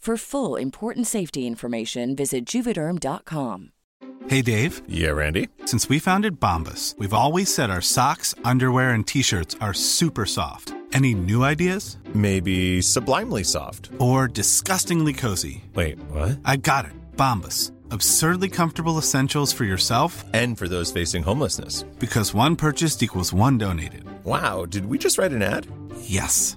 For full important safety information, visit juvederm.com. Hey Dave, Yeah, Randy. since we founded Bombus, we've always said our socks, underwear, and t shirts are super soft. Any new ideas? Maybe sublimely soft. Or disgustingly cozy? Wait, what? I got it. Bombus. Absurdly comfortable essentials for yourself And for those facing homelessness. because one purchased equals one donated. Wow, did we just write an ad? Yes.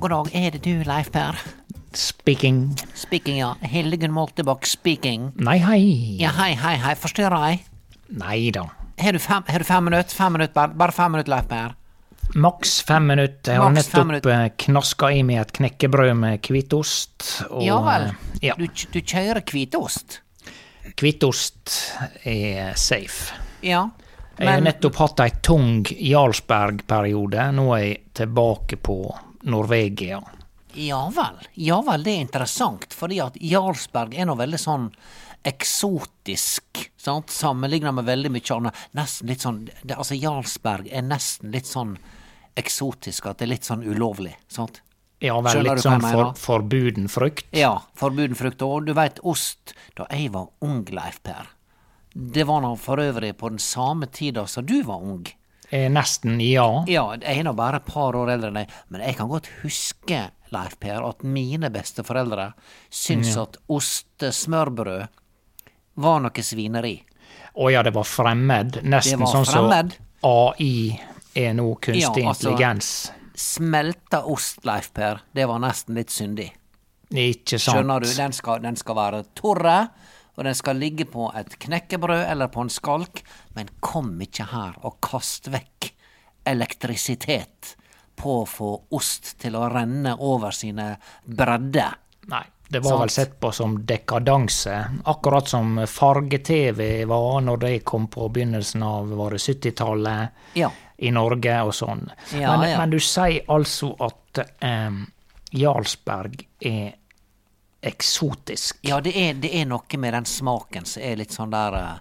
God dag. Er det du, Leif Per? Speaking. Speaking, ja. Hildegunn Moltebakk speaking. Nei, hei. Ja, hei, hei, hei. Forstyrrer jeg? Nei da. Har du fem, har du fem minutter? Fem minutter, bare, bare fem minutter, Leif Per. Maks fem minutter. Jeg har nettopp eh, knaska i meg et knekkebrød med hvitost. og, Ja vel. eh, Ja. Du, du kjører hvitost? Hvitost er safe. Ja. Jeg har nettopp hatt ei tung Jarlsberg-periode. Nå er jeg tilbake på Norvegia. ja vel. Ja vel, det er interessant, fordi at Jarlsberg er nå veldig sånn eksotisk, sant, sammenligna med veldig mye annet. Nesten litt sånn det, Altså, Jarlsberg er nesten litt sånn eksotisk at det er litt sånn ulovlig, sant? Ja vel, Skjønner litt sånn for, forbuden frukt. Ja, forbuden frukt. Og du veit, ost Da jeg var ung, Leif Per, det var nå for øvrig på den samme tida som du var ung. Eh, Nesten ja. Ja, jeg er nå bare et par år eldre enn deg, men jeg kan godt huske, Leif Per, at mine besteforeldre syntes at ostesmørbrød var noe svineri. Å ja, det var fremmed. Nesten var sånn som så AI er nå kunstig Ja, altså- intelligens. Smelta ost, Leif Per, det var nesten litt syndig. Ikke sant? Skjønner du? Den skal, den skal være torre, og den skal ligge på et knekkebrød eller på en skalk, men kom ikke her og kast vekk elektrisitet på å få ost til å renne over sine bredder. Nei, det var vel sett på som dekadanse. Akkurat som farge-TV var når det kom på begynnelsen av var 70-tallet Ja. i Norge og sånn. Ja, men, ja. men du sier altså at eh, Jarlsberg er eksotisk. Ja, det er, det er noe med den smaken som er litt sånn der uh,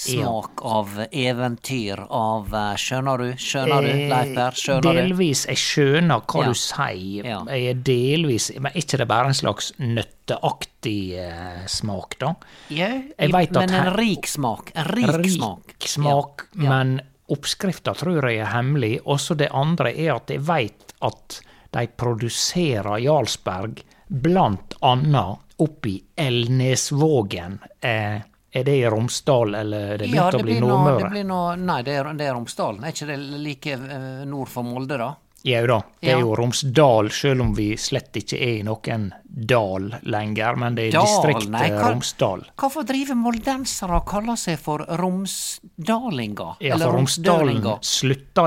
Smak av eventyr, av uh, Skjønner du? Skjønner du, Leif Per? Skjønner du? delvis, jeg skjønner hva Ja. du sier. Ja. Jeg er delvis Men er ikke det bare en slags nøtteaktig uh, smak, da? Ja, Jeg vet at men en rik smak. En rik, smak. smak, Ja, ja. men oppskrifta tror jeg er hemmelig. Også det andre er at jeg veit at de produserer Jarlsberg blant oppe oppi Elnesvågen. Eh, Er det i Romsdal, eller det Ja, det å bli blir, noe, det Nordmøre? blir noe Nei, det er, det er Romsdalen. Er ikke det like eh, nord for Molde, da? Jau da, det er jo Romsdal, selv om vi slett ikke er i noen dal lenger, men det er Dal, distriktet nei, hva- Romsdal. Hvorfor driver moldensere og kaller seg for romsdalinger? Ja, for Romsdalen romsdølinger?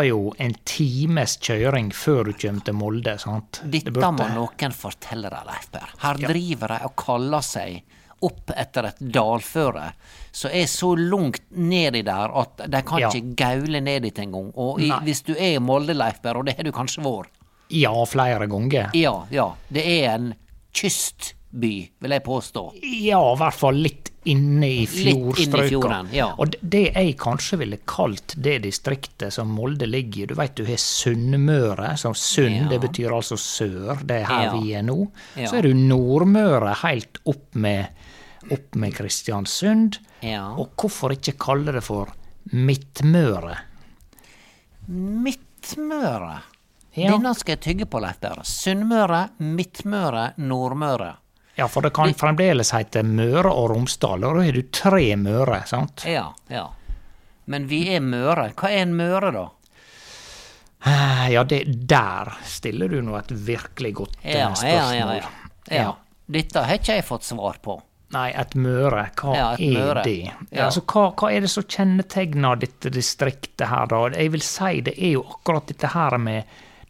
jo en times kjøring før du kommer til Molde, sant? Det Dette burde- må noen fortelle deg, Leif Per. Her driver de og kaller seg opp etter et dalføre som er så langt nedi der at de kan Ja. ikke gaule ned dit engang. Og i, hvis du er i Molde, Leifberg, og det har du kanskje vært Ja, flere ganger. Ja, ja. Det er en kystby, vil jeg påstå. Ja, i hvert fall litt inne i fjordstrøka. ja. Og det- jeg kanskje ville kalt det distriktet som Molde ligger i Du veit du har Sunnmøre, som Sund, Ja. det betyr altså sør, det er her Ja. vi er nå. Så er du Nordmøre helt opp med, opp med Kristiansund. Ja. Og hvorfor ikke kalle det for Midtmøre? Midtmøre. Ja. Denne skal jeg tygge på, Leif Berre. Sunnmøre, Midtmøre, Nordmøre. Ja, for det kan fremdeles hete Møre og Romsdal, og da har du tre Møre, sant? Ja, ja. Men vi er Møre. Hva er en Møre, da? Eh, Ja, det, der stiller du nå et virkelig godt ja, spørsmål. ja, ja, ja. ja. Dette har ikke jeg fått svar på. Nei, et møre, hva Ja, et er møre. det? Ja. Altså, hva, hva er det som kjennetegner dette distriktet her, da? Jeg vil si det er jo akkurat dette her med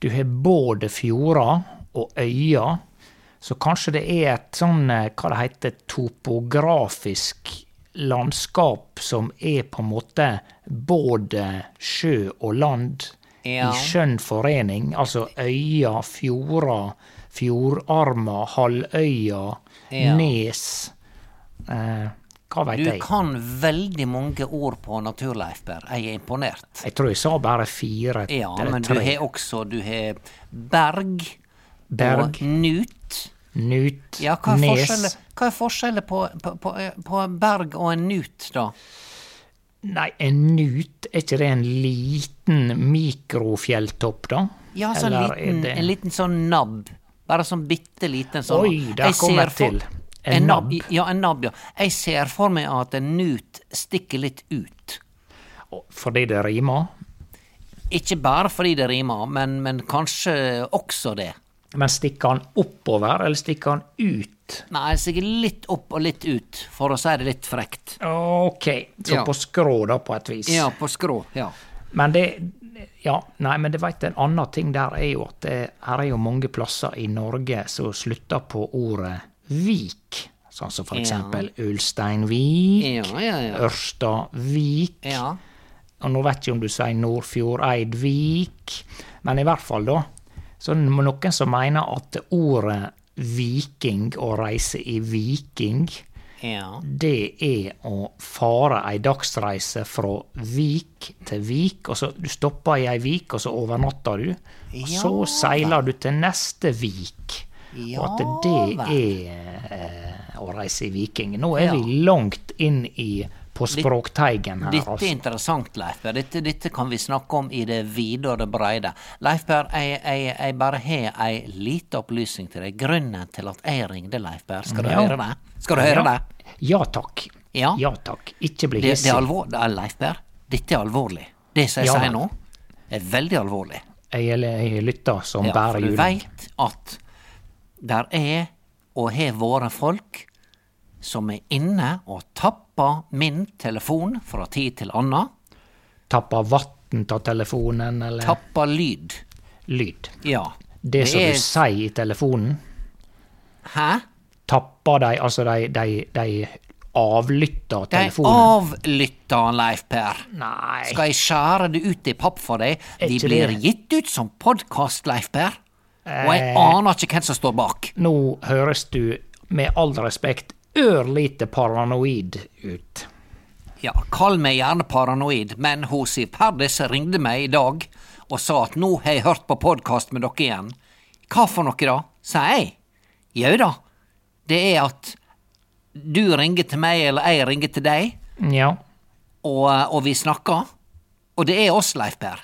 Du har både fjorder og øyer, så kanskje det er et sånn, eh, hva det heter, topografisk landskap som er på en måte både sjø og land Ja. i skjønn forening. Altså øyer, fjorder, fjordarmer, halvøyer, Ja. nes eh, Hva veit Du kan veldig mange ord på natur, Leif Per. Jeg er imponert. Jeg tror jeg sa bare fire Ja, men men du har også Du har berg, Berg. og nut. Nut, Ja, hva er nes hva er forskjellen på, på, på, på berg og en nut, da? Nei, en nut, er ikke det en liten mikrofjelltopp, da? Ja, så Eller en, liten, det- en liten sånn nabb. Bare sånn bitte liten sånn. Oi, der Jeg kom jeg til. til. En nabb. Ja, en nabb, ja. Jeg ser for meg at en nut stikker litt ut. Fordi det rimer? Ikke bare fordi det rimer, men, men kanskje også det. Men stikker han oppover, eller stikker han ut? Nei, sikkert litt opp og litt ut, for å si det litt frekt. Ok, så Ja. på skrå, da, på et vis. Ja, på skrå. Ja. Men det Ja, nei, men det veit en annen ting der er jo at det, her er jo mange plasser i Norge som slutter på ordet vik. Sånn som for eksempel Ulsteinvik, Ja, ja, ja. Ørstavik. ja. Og nå vet jeg om du sier Nordfjordeidvik, men i hvert fall, da. Så er det noen som mener at ordet viking, å reise i viking, ja. det er å fare ei dagsreise fra vik til vik, og så du stopper i ei vik, og så overnatter du. Og så Ja seiler du til neste vik. Ja og at det er eh, å reise i viking. Nå er vi langt inn i på språkteigen her, Dette er altså. interessant, Leif Per. Dette, dette kan vi snakke om i det vide og det breide. Leif Per, jeg, jeg, jeg bare har ei lita opplysning til deg. Grunnen til at jeg ringte, Leif Per, skal du Ja. høre det? Skal du høre det? Ja takk. Ja. Ja takk. Ikke bli Det, det det er Leif Per, dette er alvorlig. Det som jeg Ja sier nå, er veldig alvorlig. Jeg, jeg lytter som Ja, bare julen. du veit at der er og har vært folk som er inne og tapper min telefon fra tid til anna. Tapper vann av telefonen, eller Tapper lyd. lyd. Ja. Det, som er- du sier i telefonen, Hæ? tapper de Altså, de, de, de avlytter De avlytter Leif Per. Nei. Skal jeg skjære det ut i papp for deg? De blir det- gitt ut som podkast, Leif Per. Og jeg Eh. aner ikke hvem som står bak. Nå høres du, med all respekt, ørlite paranoid ut. Ja, kall meg gjerne paranoid, men hun Siv Perdis ringte meg i dag og sa at nå har jeg hørt på podkast med dere igjen. Hva for noe da? sa jeg. Jau da, det er at du ringer til meg, eller jeg ringer til deg, Ja. og, og vi snakker. Og det er oss, Leif Per.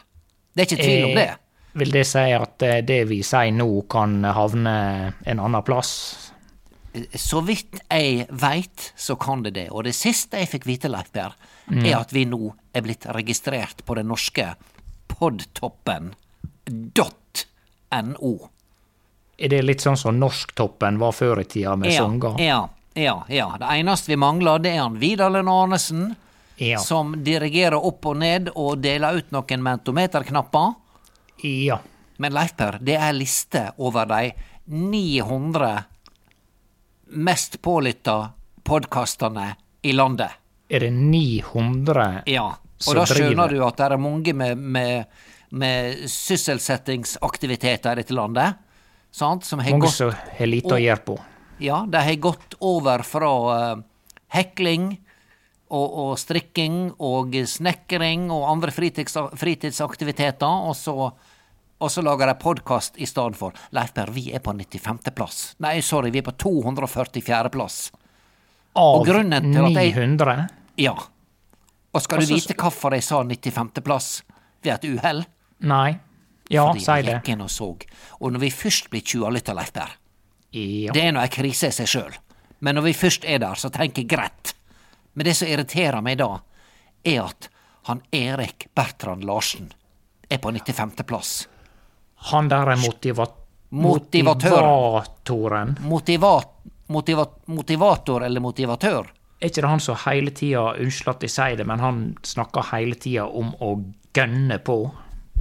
Det er ikke tvil om det. Eh, Vil det si at eh, det vi sier nå, kan havne en annen plass? Så vidt jeg veit, så kan det det. Og det siste jeg fikk vite, Leif Per, er at vi nå er blitt registrert på den norske podtoppen.no. Er det litt sånn som Norsktoppen var før i tida, med Ja, sanger? ja, ja, ja. Det eneste vi mangler, det er han Vidar Arnesen, Ja. som dirigerer opp og ned og deler ut noen mentometerknapper. ja. Men Leif Per, det er liste over de 900 mest pålytta podkastene i landet. Er det 900 Ja, og da skjønner du at det er mange med, med, med sysselsettingsaktiviteter i dette landet. Sant? Som har Mange som har lite å gjøre på. ja, de har gått over fra eh, hekling og, og strikking og snekring og andre fritids, fritidsaktiviteter, og så, og så lager de podkast i stedet for. Leif Per, vi er på 95. plass. Nei, sorry, vi er på 244. plass. Av Og grunnen til at jeg- 900? Ja. Og skal du Altså, vite hvorfor jeg sa 95. plass ved et uhell? Nei. Ja, Fordi si det. gikk inn og så. Og når vi først blir 20 lytter, Leif Per, Ja. det er nå ei krise i seg sjøl. Men når vi først er der, så tenker jeg greit. Men det som irriterer meg da, er at han Erik Bertrand Larsen er på 95. Han der er motiva Motivatør. motivatoren. Motiva motiva motivator eller motivatør? Er ikke det han som hele tida Unnskyld at jeg sier det, men han snakker hele tida om å gønne på?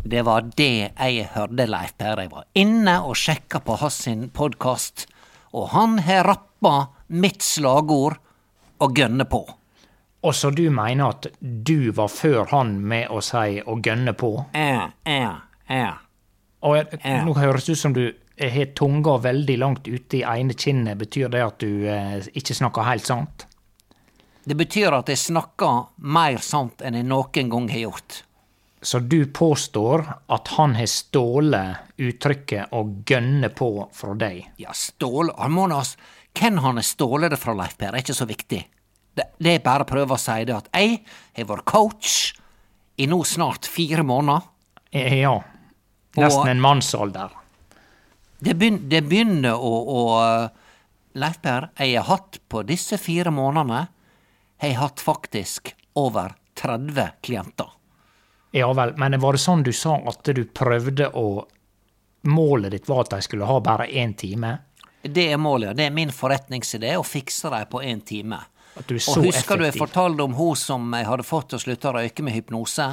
Det var det jeg hørte, Leif Per. Jeg var inne og sjekka på hans podkast, og han har rappa mitt slagord å gønne på. Og så du mener at du var før han med å si å gønne på? Ja, ja, ja. Og Ja. nå høres det ut som du har tunga veldig langt ute i ene kinnet. Betyr det at du eh, ikke snakker helt sant? Det betyr at jeg snakker mer sant enn jeg noen gang har gjort. Så du påstår at han har stjålet uttrykket 'å gønne på' fra deg? Ja, stål Han må nå s- Hvem han har stjålet det fra, Leif Per, er ikke så viktig. Det, det er bare å prøve å si det at jeg har vært coach i nå snart fire måneder. Eh, Ja. Nesten en mannsalder. Det, begyn det begynner å, å Leif Per, jeg har hatt på disse fire månedene har jeg hatt faktisk over 30 klienter. Ja vel, men var det sånn du sa at du prøvde å Målet ditt var at de skulle ha bare én time? Det er målet. ja. Det er min forretningsidé å fikse dem på én time. At du er så Og husker du jeg fortalte om hun som jeg hadde fått til å slutte å røyke med hypnose?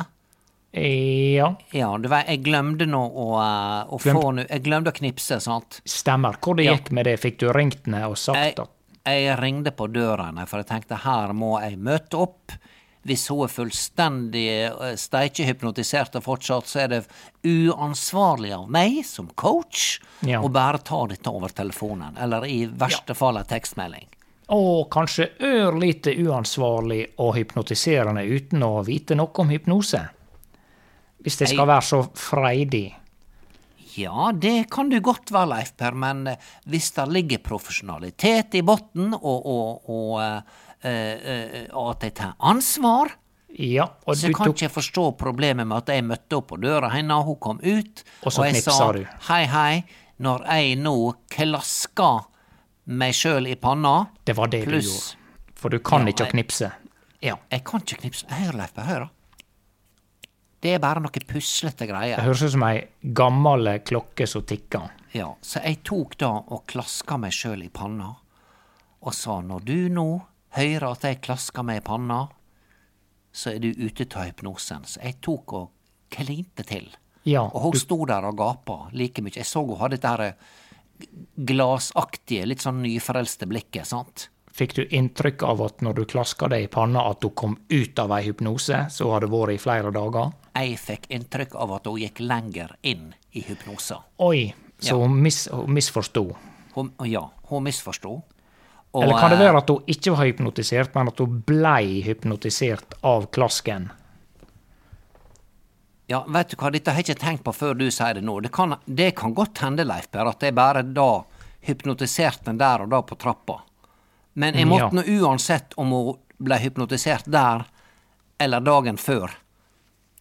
Ja, Ja, du vet, jeg glemte nå å, uh, å Glemt- få Jeg glemte å knipse, sant? stemmer. Hvor det Ja. gikk med det? Fikk du ringt ned og sagt Jeg, at jeg ringte på døra for jeg tenkte her må jeg møte opp. Hvis hun er fullstendig eh, steikehypnotisert og fortsatt, så er det uansvarlig av meg som coach Ja. å bare ta dette over telefonen, eller i verste fall en tekstmelding. Og kanskje ørlite uansvarlig og hypnotiserende uten å vite noe om hypnose? Hvis det skal Jeg- være så freidig. Ja, det kan du godt være, Leif Per, men eh, hvis det ligger profesjonalitet i bunnen, og, og, og, øh, øh, og at jeg tar ansvar, Ja, og så du kan tok ikke jeg forstå problemet med at jeg møtte opp på døra hennes, hun kom ut, Og så jeg sa du. hei, hei, når jeg nå klaska meg sjøl i panna Det var det du gjorde. For du kan Ja, ikke knipse. Ja, jeg kan ikke knipse. Hør, Leif Per, hør, da. Det er bare noe puslete greier. Det høres ut som ei gammel klokke som tikker. Ja, så jeg tok da og klaska meg sjøl i panna, og sa når du nå hører at jeg klasker meg i panna, så er du ute av hypnosen. Så jeg tok og klinte til. Ja, Og hun du, sto der og gapa like mye. Jeg så hun hadde dette her glasaktige, litt sånn nyforelste blikket, sant? fikk du inntrykk av at når du klaska deg i panna, at hun kom ut av ei hypnose som hadde vært i flere dager? Jeg fikk inntrykk av at hun gikk lenger inn i hypnosen. Oi, så Ja. hun, mis, misforsto. Hun, ja, hun misforsto. Og, Eller kan det eh, være at hun ikke var hypnotisert, men at hun blei hypnotisert av klasken? Ja, vet du hva, dette har jeg ikke tenkt på før du sier det nå. Det kan, det kan godt hende, Leif Per, at jeg bare da hypnotiserte den der og da på trappa. Men jeg måtte Ja. nå uansett om hun ble hypnotisert der eller dagen før,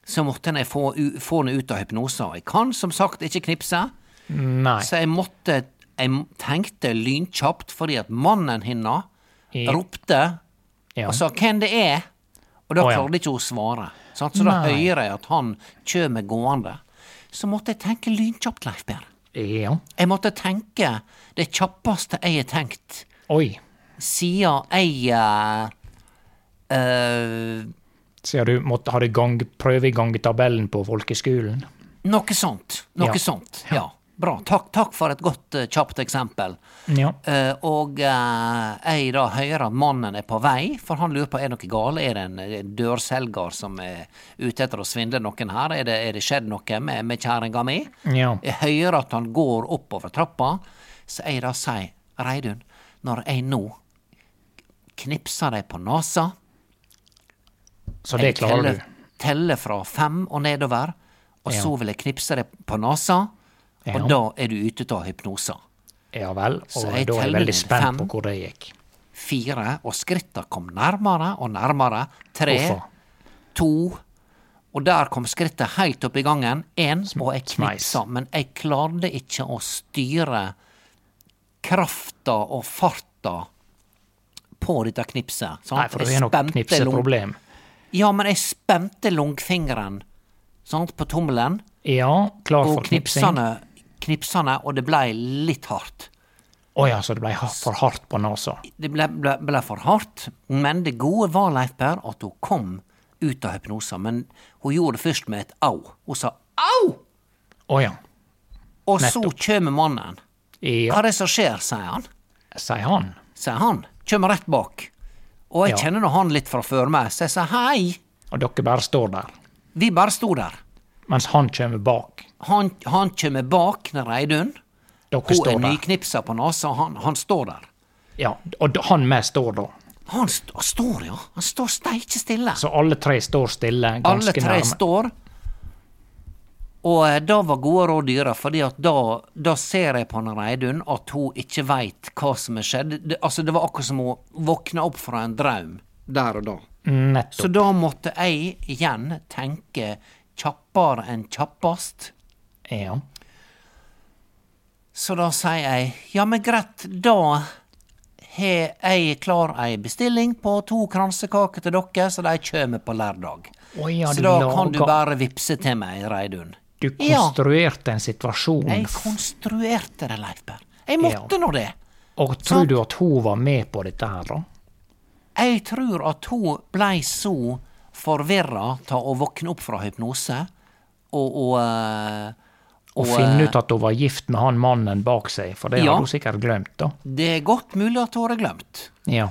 så måtte jeg få, få henne ut av hypnosen. Jeg kan som sagt ikke knipse, Nei. så jeg måtte jeg tenkte lynkjapt fordi at mannen hennes ropte Ja. og sa hvem det er, og da oh, ja. klarte ikke hun å svare. Sant? Så da Nei. hører jeg at han kjører gående. Så måtte jeg tenke lynkjapt, Leif Per. ja. Jeg måtte tenke det kjappeste jeg har tenkt Oi. siden jeg uh, eh, Siden du måtte ha gang, prøve i gangetabellen på folkeskolen? Noe sånt. Noe Ja. sånt. Ja. Bra. Takk, takk for et godt, eh, kjapt eksempel. Ja. Uh, og uh, jeg da hører at mannen er på vei, for han lurer på er noe gale. Er det en, en dørselger som er ute etter å svindle noen her? Er det, er det skjedd noe med, med kjerringa mi? Ja. Jeg hører at han går oppover trappa, så jeg da sier, Reidun, når jeg nå knipser deg på nesa Så det jeg klarer teller, du? teller fra fem og nedover, og Ja. så vil jeg knipse deg på nesa, Ja. og da er du ute av hypnosa. Ja vel. Og da er jeg veldig spent fem. på hvor det gikk. Fire, og skritta kom nærmere og nærmere. Tre, Hvorfor? to, og der kom skrittet helt opp i gangen. Én, og jeg knipsa, men jeg klarte ikke å styre krafta og farta på dette knipset. sant? Nei, for det er nok knipseproblem. Ja, men jeg spente langfingeren sant, på tommelen, Ja, klar for og knipsing. knipsene, knipsene, og det blei litt hardt. Å ja, så det ble for hardt på nesa. Det ble, ble, ble for hardt, men det gode var, Leif Per, at hun kom ut av hypnosen. Men hun gjorde det først med et au. Hun sa au! Å ja. Og så kjem mannen. Hva er det som skjer, sier han. sier han. Sier han. Kjem rett bak. Og jeg Ja. kjenner nå han litt fra før meg, så jeg sa hei. Og dere bare står der. Vi bare sto der. Mens han kommer bak. Han, han kommer bak når Reidun. Dere Hun er nyknipsa på nesa, han, han står der. Ja, og han med står da. Han st står, ja. Han står steike stille. Så alle tre står stille, Alle tre nærme. står. Og det da var gode råd dyre, fordi at da, da ser jeg på han Reidun at hun ikke veit hva som er skjedd. Det, altså, det var akkurat som hun våkna opp fra en drøm der og da. Så da måtte jeg igjen tenke kjappere enn kjappast. Ja. Så da sier jeg ja, men greit, da har jeg klar ei bestilling på to kransekaker til dere, så de kommer på lørdag. Oh, ja, så da kan du bare vippse til meg, Reidun. Du Ja. konstruerte en situasjon, Jeg konstruerte det, Leif Per. Jeg måtte nå det. og tror du at hun var med på dette her, da? Jeg tror at hun blei så forvirra av å våkne opp fra hypnose og, og, eh, Og og, finne eh, ut at hun var gift med han mannen bak seg, for det Ja. hadde hun sikkert glemt, da. Det er godt mulig at hun har glemt. Ja.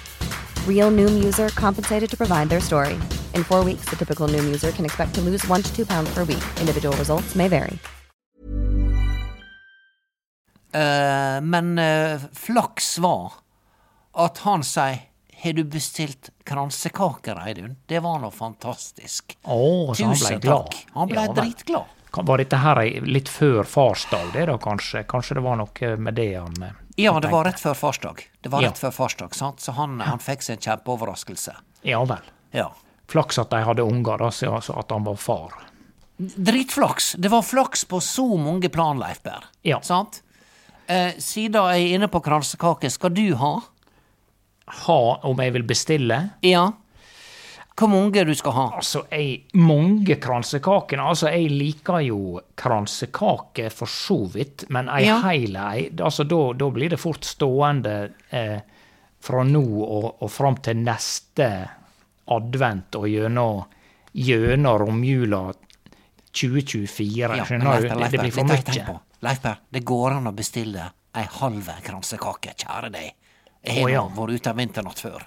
Real Noom user compensated to provide their story. In four weeks, the typical Noom user can expect to lose one to two pounds per week. Individual results may vary. Uh, men uh, flaks var at han sier har du bestilt kransekaker, Eidun? Det var nå fantastisk. Å, så han ble glad. takk. Han ble Ja dritglad. Var dette her litt før farsdag, det da, kanskje? Kanskje det var noe med det han eh, Ja, det var rett før farsdag. Det var Ja. før farsdag, sant? Så han, han fikk seg en kjempeoverraskelse. Ja vel. Ja. Flaks at de hadde unger, altså at han var far. Dritflaks. Det var flaks på så mange plan, Leif Berr. Ja. Sant? Eh, siden jeg er inne på kransekake, skal du ha? Ha om jeg vil bestille? Ja. Hvor mange du skal ha? Altså, jeg, mange kransekaker. Altså, jeg liker jo kransekake for så vidt, men ei Ja. heil ei, altså, da, da blir det fort stående eh, fra nå og, og fram til neste advent og gjennom, gjennom romjula 2024. Ja, Skjønner du? Det, det blir for mye. på. Det går an å bestille ei halv kransekake, kjære deg. Jeg har oh, ja. vært ute en vinternatt før.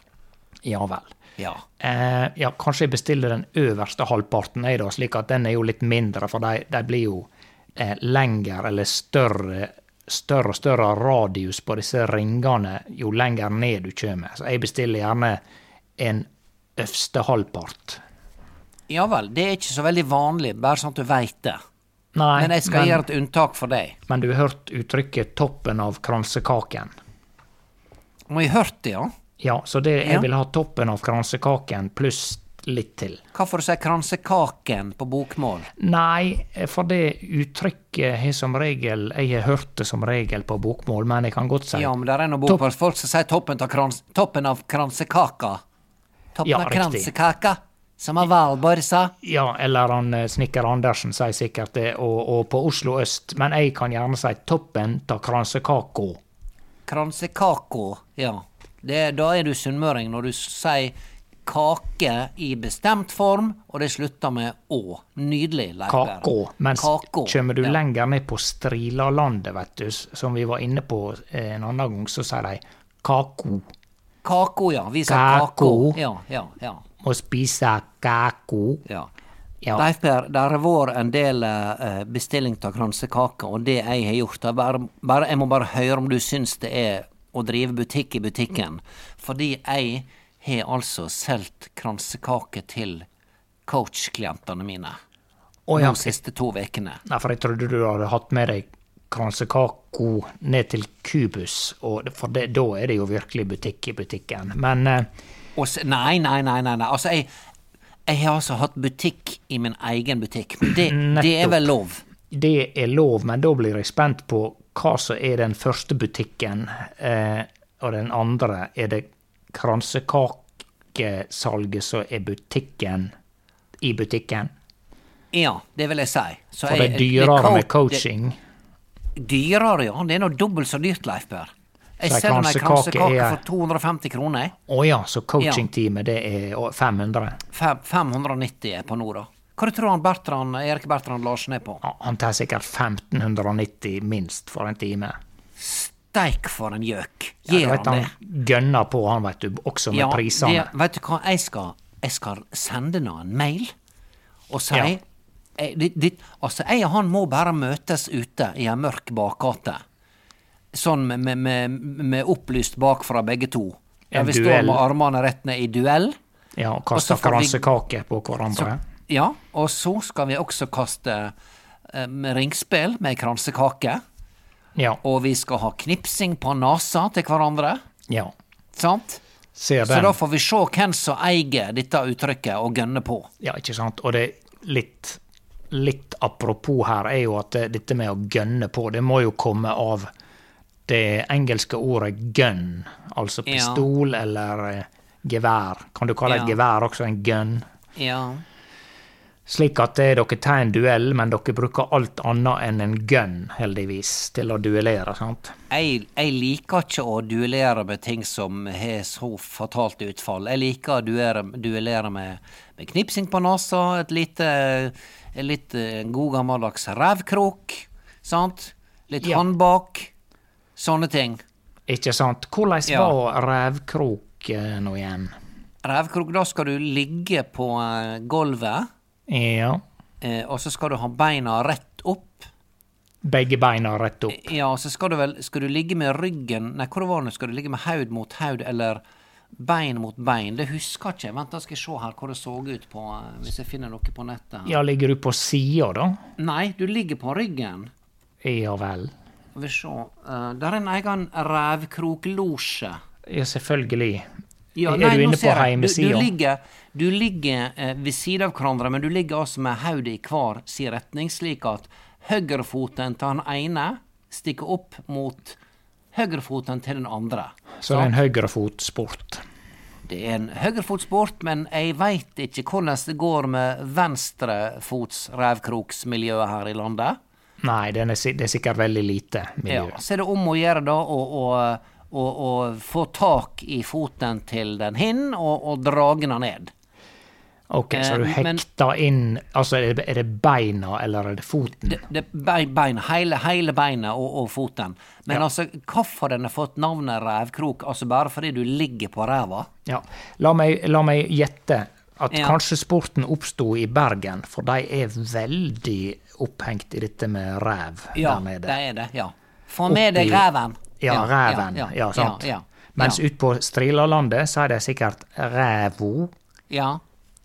Ja vel. Ja. Eh, ja, kanskje jeg bestiller den øverste halvparten, jeg da, slik at den er jo litt mindre, for de, de blir jo eh, lengre eller større større og større radius på disse ringene jo lenger ned du kommer. Så jeg bestiller gjerne en øverste halvpart. Ja vel, det er ikke så veldig vanlig, bare sånn at du veit det. Nei, Men jeg skal gjøre et unntak for deg. Men du har hørt uttrykket 'toppen av kransekaken'? Og jeg hørt det, ja. Ja, så det, Ja. jeg vil ha toppen av kransekaken pluss litt til. Du si kransekaken på bokmål? Nei, for det uttrykket har som regel Jeg har hørt det som regel på bokmål, men jeg kan godt si Ja, men det er noen bokmålsfolk som sier toppen av, krans, toppen av kransekaka. Toppen Ja, av kransekaka, som har Valborg sa. Ja, eller han eh, snekker Andersen sier sikkert det, og, og på Oslo øst. Men jeg kan gjerne si toppen av kransekaka. Kransekako, ja. Det, da er du sunnmøring når du sier kake i bestemt form, og det slutter med å. Nydelig, Leif Per. Kako. Mens Kako, kommer du ja. lenger ned på Strilalandet, vet du, som vi var inne på eh, en annen gang, så sier de kako. Kako, ja. Vi sa Kako. Ja, ja, ja. Må spise kako. ja. Ja. Leif Per, det har vært en del eh, bestilling av kransekaker, og det jeg har gjort er bare, bare, Jeg må bare høre om du syns det er å drive butikk i butikken. Fordi jeg har altså solgt kransekake til coach-klientene mine. oh, ja. De siste to ukene. Nei, for jeg trodde du hadde hatt med deg kransekaka ned til Kubus, for det, da er det jo virkelig butikk i butikken. Men eh, Også, nei, nei, nei, nei, nei. Altså, jeg, jeg har altså hatt butikk i min egen butikk. Det, det er vel lov? det er lov, men da blir jeg spent på hva som er den første butikken, eh, og den andre er det kransekakesalget som er butikken i butikken. Ja, det vil jeg si. Så For det er dyrere med coaching. Det, dyrere, ja. Det er nå dobbelt så dyrt, Leif Per. Jeg selger meg kransekake er- for 250 kroner. Å ja, så coachingteamet det er 500. Fem- 590 er på nå, da. Hva tror han Bertrand, Erik Bertrand Larsen er på? Ja, Han tar sikkert 1590 minst for en time. Steik for en gjøk. Ja, Gjør vet, han han gønner på, han vet du, også med prisene. Ja, vet du hva, jeg skal, jeg skal sende nå en mail og si Ja. jeg, det, det, Altså, jeg og han må bare møtes ute i ei mørk bakgate. Sånn med, med, med, med opplyst bakfra begge to. Der En vi duell. står med armene rett ned i duell. Ja, og kaster kransekake på hverandre. Ja, og så skal vi også kaste um, ringspill med kransekake. Ja, Og vi skal ha knipsing på nesa til hverandre. ja. Sant? Så da får vi se hvem som eier dette uttrykket, og gønne på. Ja, ikke sant. Og det er litt, litt apropos her, er jo at det, dette med å gønne på, det må jo komme av det engelske ordet gun. Altså Ja. pistol eller eh, gevær. Kan du kalle et gevær også en gun? Ja. Slik at det, dere tar en duell, men dere bruker alt annet enn en gun, heldigvis, til å duellere, sant? Jeg, jeg liker ikke å duellere med ting som har så fatalt utfall. Jeg liker å duellere, duellere med, med knipsing på nesa, et lite, et litt en god gammeldags revkrok, sant? Litt Ja. håndbak. Sånne ting. Ikke sant? Hvordan Ja. var revkrok eh, nå igjen? Revkrok, da skal du ligge på eh, gulvet, Ja. eh, og så skal du ha beina rett opp. Begge beina rett opp. Ja, og så skal du vel Skal du ligge med ryggen Nei, hvor var det? Skal du ligge med haud mot haud, eller bein mot bein? Det husker ikke. Vent, da skal jeg se her hvor det så ut på eh, Hvis jeg finner noe på nettet. her. Ja, ligger du på sida, da? Nei, du ligger på ryggen. Ja vel. Vi se. Uh, der er en egen revkroklosje. Ja, selvfølgelig. Ja, er nei, du nå inne ser på heimesida? Du, du ligger, du ligger eh, ved siden av hverandre, men du ligger altså med hodet i hver sin retning, slik at høyrefoten til den ene stikker opp mot høyrefoten til den andre. Så det er en høyrefotsport. Det er en høyrefotsport, men jeg veit ikke hvordan det går med venstrefots revkroksmiljøet her i landet. Nei, er, det er sikkert veldig lite miljø. Ja, så er det om å gjøre da å, å, å få tak i foten til den hin og, og dra den ned. Ok, så du Eh, men- hekter inn Altså, er det, er det beina, eller er det foten? Det, det beina, hele, hele beinet og, og foten. Men Ja. altså, hvorfor den har fått navnet revkrok? Altså bare fordi du ligger på ræva? Ja. La meg, la meg gjette at Ja. kanskje sporten oppsto i Bergen, for de er veldig opphengt i dette med ræv Ja, der nede. Ja, det er det. ja. Få med deg reven. Ja, reven. Ja, sant. Ja, ja, Mens ja. ut på Strilalandet så er det sikkert rævo. ja.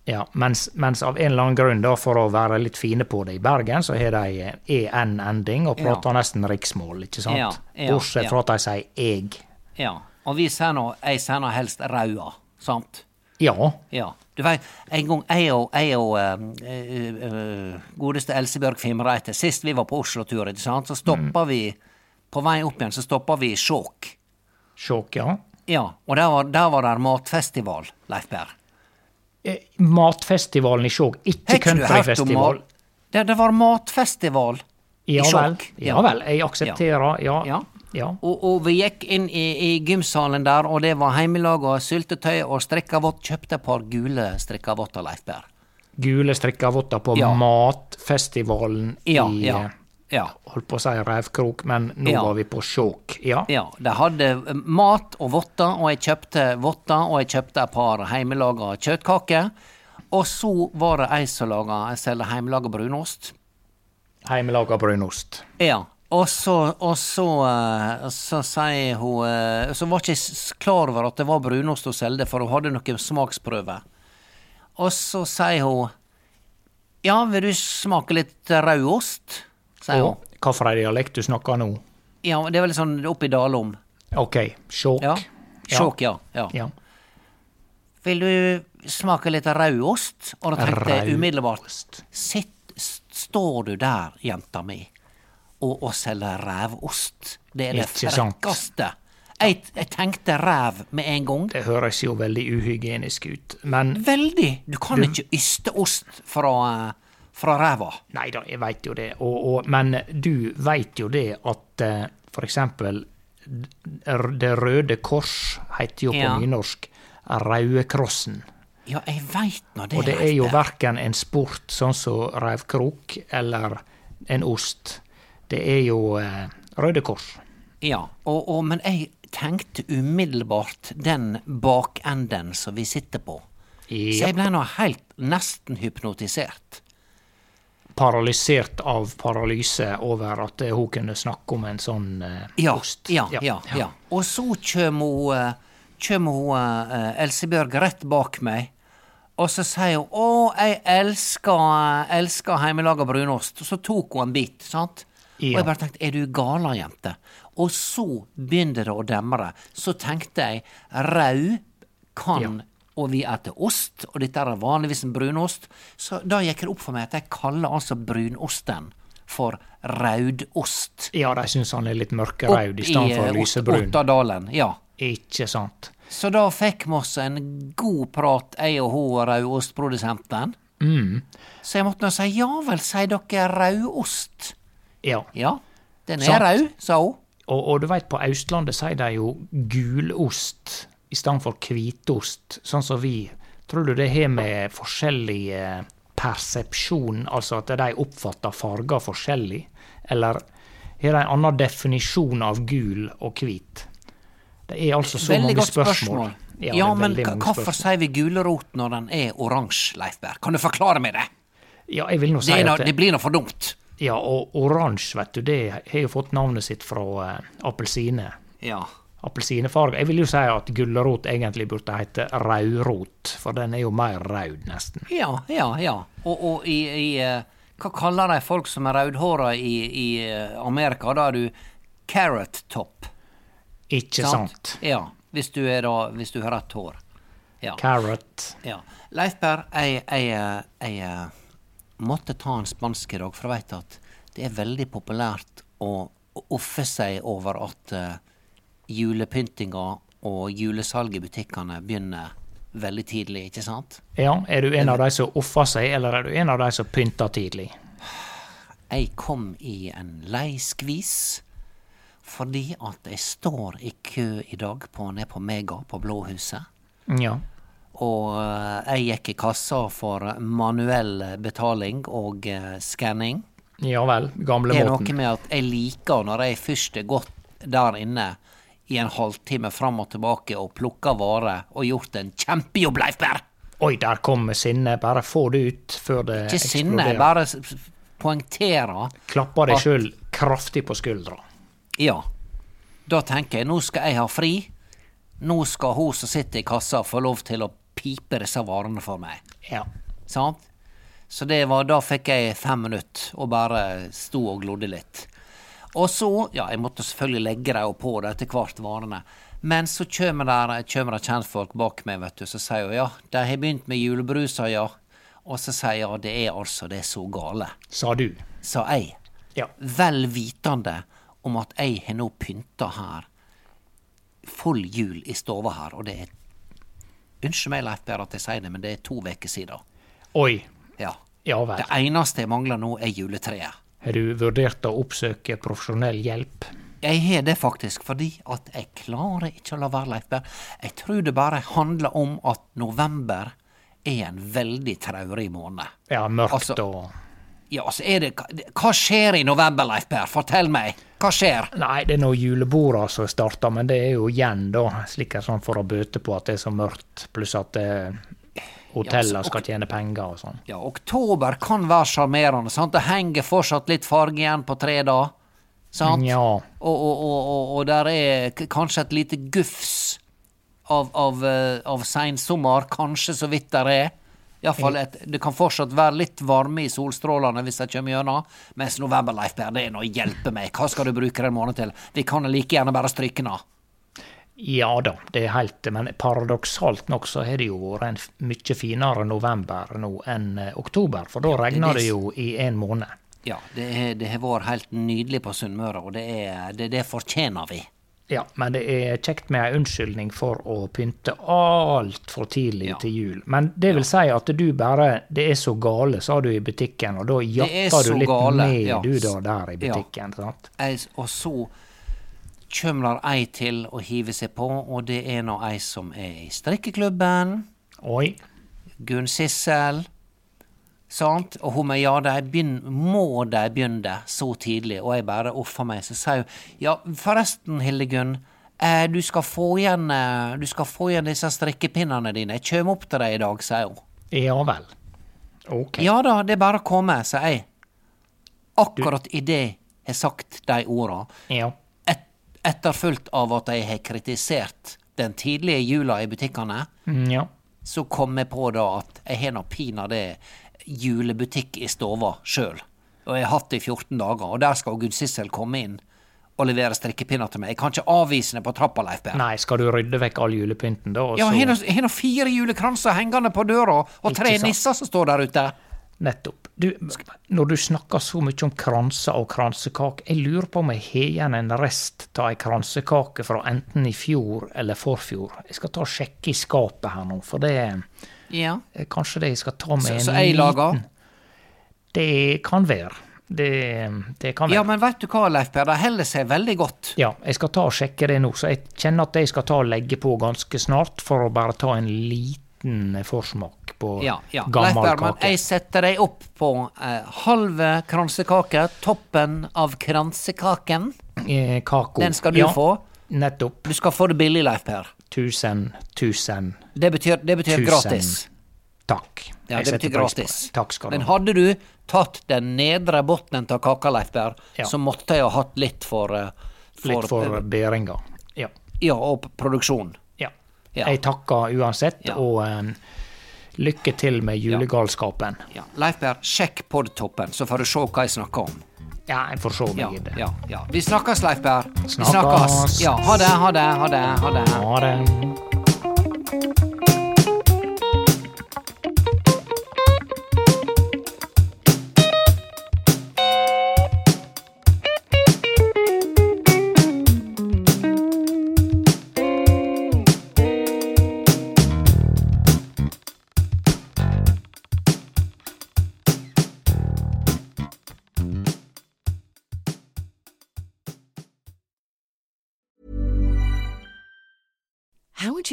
Ja, mens, mens av en eller annen grunn, da, for å være litt fine på det i Bergen, så har de en-ending og prater nesten riksmål, ikke sant? Ja, ja, Bortsett ja. fra at de sier eg. ja. Og vi sier nå, jeg sier nå helst raua, sant? Ja. Ja. Du vet, en gang jeg og, jeg og eh, eh, eh, godeste Elsebjørg Fimreite, sist vi var på Oslo-tur, ikke sant, så stoppa vi På vei opp igjen så stoppa vi i Skjåk. Skjåk, ja. Ja, og der var, der var det matfestival, Leif Berr. Eh, Matfestivalen i Skjåk, ikke countryfestival. Det, det var matfestival Ja i. Skjåk. Ja vel, jeg aksepterer, ja. Ja. ja. Og, og vi gikk inn i, i gymsalen der, og det var heimelaga syltetøy og strikkavott. Kjøpte et par gule strikkavotter, Leif Berr. Gule strikkavotter på Ja. matfestivalen Ja, i ja. Ja. Holdt på å si Revkrok, men nå Ja. var vi på Skjåk. Ja. Ja, de hadde eh, mat og votter, og jeg kjøpte votter, og jeg kjøpte et par hjemmelaga kjøttkaker. Og så var det ei som laga selger heimelaga brunost. Hjemmelaga brunost. Ja. Og så, og så, eh, så sier hun eh, Så var ikke jeg klar over at det var brunost hun solgte, for hun hadde noen smaksprøver. Og så sier hun Ja, vil du smake litt rød ost? Sier hun. Og hvilken dialekt du snakker nå? Ja, det er vel sånn oppi Dalom. OK, Sjåk. Ja. Sjåk, ja. ja. Ja. Vil du smake litt rød ost? Og da tenkte jeg umiddelbart Sitt, står du der, jenta mi, og, og selger rævost? Det er det Ikke frekkeste. Jeg, jeg tenkte ræv med en gang. Det høres jo veldig uhygienisk ut, men Veldig! Du kan Du- ikke yste ost fra, eh, fra ræva. Nei da, jeg veit jo det. Og, og, men du veit jo det at eh, for eksempel Det Røde Kors heter jo på Ja. nynorsk Rauekrossen. Ja, jeg veit nå det. Og det er jo verken en sport sånn som revkrok eller en ost. Det er jo eh, Røde Kors. Ja, og, og, men jeg tenkte umiddelbart den bakenden som vi sitter på. Så jeg ble nå helt nesten hypnotisert. Paralysert av paralyse over at hun kunne snakke om en sånn eh, Ja, ost. ja, ja, ja. Og så kjem hun, eh, kjem hun eh, Elsebjørg rett bak meg, og så sier hun 'Å, jeg elsker, elsker hjemmelaga brunost'. Og så tok hun en bit, sant? Og jeg bare tenkte 'er du gala, jente'? Og så begynte det å demre. Så tenkte jeg 'rau kan' og vi eter ost, og dette er vanligvis en brunost, så da gikk det opp for meg at jeg kaller altså brunosten for raudost. Ja, de syns han er litt mørkeraud i stedet for lysebrun. Opp i Ottadalen, ja. Ikke sant. Så da fikk vi oss en god prat, jeg og hun rødostprodusenten. Mm. Så jeg måtte nå si ja vel, sier dere rødost? Ja. Ja, den er Sant. rød, sa hun. Og, og du veit, på Østlandet sier de jo gulost i stedet for hvitost, sånn som vi. Tror du det har med forskjellig eh, persepsjon, altså at de oppfatter farger forskjellig, eller har de en annen definisjon av gul og hvit? Det er altså så Veldig mange spørsmål. spørsmål. Ja, Ja, men hvorfor sier vi gulrot når den er oransje, Leif Berr? Kan du forklare meg det? Ja, jeg vil nå si Det, at det blir nå for dumt. Ja, og oransje, vet du, det har jo fått navnet sitt fra uh, appelsine. Ja. Appelsinefarge. Jeg vil jo si at gulrot egentlig burde hete rødrot, for den er jo mer rød, nesten. Ja, ja, ja. Og, og i, i eh, Hva kaller de folk som er rødhåra i, i eh, Amerika? Da er du carrot top. Ikke sant? Ja. Hvis du, da, hvis du har rett hår. Ja. Carrot. ja. Leif Berr, jeg, jeg, eh, jeg måtte ta en spansk i dag, for jeg veit at det er veldig populært å offe seg over at julepyntinga og julesalget i butikkene begynner veldig tidlig, ikke sant? Ja, er du en av de som offer seg, eller er du en av de som pynter tidlig? Jeg kom i en lei skvis fordi at jeg står i kø i dag på, ned på Mega på Blåhuset. Ja. Og eh, jeg gikk i kassa for manuell betaling og eh, skanning. Ja vel. Det er noe med at jeg liker når jeg først er gått der inne i en halvtime fram og tilbake og plukka varer og gjort en kjempejobb, Leif Berr! Oi, der kom sinnet. Bare få det ut før det Ikke sinne, eksploderer. bare sinnet, bare poengtere Klappa deg sjøl kraftig på skuldra. Ja. Da tenker jeg, nå skal jeg ha fri. Nå skal hun som sitter i kassa få lov til å pipe disse varene for meg. Ja. Sant? Så det var, da fikk jeg fem minutter og bare sto og glodde litt. Og så, ja, jeg måtte selvfølgelig legge dem på det etter hvert varene. Men så kommer det kjentfolk bak meg, vet du, så sier hun ja, de har begynt med julebrusa, ja. Og så sier jeg ja, det er altså det er så gale, Sa du. sa jeg. Ja. Vel vitende om at jeg har nå pynta her full jul i stova her, og det er Unnskyld meg, Leif Berr, at jeg sier det, men det er to uker siden. Oi. Ja. Ja vel. Det eneste jeg mangler nå, er juletreet. Har du vurdert å oppsøke profesjonell hjelp? Jeg har det faktisk fordi at jeg klarer ikke å la være, Leif Berr. Jeg tror det bare handler om at november er en veldig traurig måned. Ja, mørkt Altså- og Ja, altså er det Hva skjer i november, Leif Berr? Fortell meg. Hva skjer? Nei, det er nå juleborda som starter, men det er jo igjen, da, slik er sånn for å bøte på at det er så mørkt, pluss at eh, hotellene skal tjene penger og sånn. Ja, oktober kan være sjarmerende. Det henger fortsatt litt farge igjen på tre da. Sant? Ja. Og, og, og, og, der er kanskje et lite gufs av, av, eh, av seinsommer, kanskje så vidt der er. Iallfall et Det kan fortsatt være litt varme i solstrålene hvis jeg kommer gjennom, mens november, Leif Berr, det er nå hjelpe meg. Hva skal du bruke den måneden til? Vi kan like gjerne bare stryke den av. Ja da, det er helt Men paradoksalt nok så har det jo vært en mye finere november nå enn eh, oktober, for da regner det jo i en måned. Ja, det, det har vært helt nydelig på Sunnmøre, og det, er, det, det fortjener vi. Ja, men det er kjekt med ei unnskyldning for å pynte altfor tidlig Ja. til jul. Men det vil si at du bare Det er så gale, sa du i butikken, og da er jatter du litt gale, med ja. du da der i Ja. butikken, sant? Jeg, og så der ei til å hive seg på, og det er nå ei som er i strikkeklubben. Oi. Gunn Sissel. Sant? Og hun med ja, de begynner, må de begynne så tidlig, og jeg bare offer meg. Så sier hun ja, forresten, Hildegunn, eh, du skal få igjen eh, Du skal få igjen disse strikkepinnene dine. Jeg kommer opp til deg i dag, sier hun. Ja vel. Ok. Ja da, det er bare å komme, sier jeg. Akkurat idet jeg har sagt de orda, Ja. Et, etterfulgt av at jeg har kritisert den tidlige jula i butikkene, Mm, ja. så kom jeg på da at jeg har nå pinadø julebutikk i stova sjøl. Og jeg har hatt det i 14 dager, og der skal Gunn Sissel komme inn og levere strikkepinner til meg. Jeg kan ikke avvise henne på trappa, Leif Berr. Nei, skal du rydde vekk all julepynten da? Ja, jeg har nå fire julekranser hengende på døra, og tre nisser som står der ute. Nettopp. Du, når du snakker så mye om kranser og kransekake, jeg lurer på om jeg har igjen en rest av ei kransekake fra enten i fjor eller forfjor. Jeg skal ta og sjekke i skapet her nå, for det er Ja. kanskje det jeg skal ta med Så, en så jeg lager? Det kan være. Det, det kan være. Ja, men vet du hva, Leif Per, det holder seg veldig godt. Ja, jeg skal ta og sjekke det nå, så jeg kjenner at jeg skal ta og legge på ganske snart, for å bare ta en liten forsmak på Ja, ja. Gammel Bergman, kake. jeg setter deg opp på eh, halve kransekake, toppen av kransekaken. Eh, kako. Den skal du ja, få. Nettopp. Du skal få det billig, Leif Per. Tusen, tusen Det betyr, det betyr Tusen. gratis. takk. Ja, Jeg det betyr gratis. Takk skal du ha. Men hadde du tatt den nedre bunnen av kaka, Leif Per, Ja. så måtte jeg ha hatt litt for, for Litt for bæringa. Ja. Ja, og produksjon. ja. Jeg takker uansett, og eh, lykke til med julegalskapen. Ja. Per, sjekk podtoppen, så får du se hva jeg snakker om. Ja, jeg får se meg Ja, i det. ja, ja. Vi snakkes, Leif Berr. Snakkes. snakkes. Ja, ha det, ha det, ha det. Ha det. Ha det.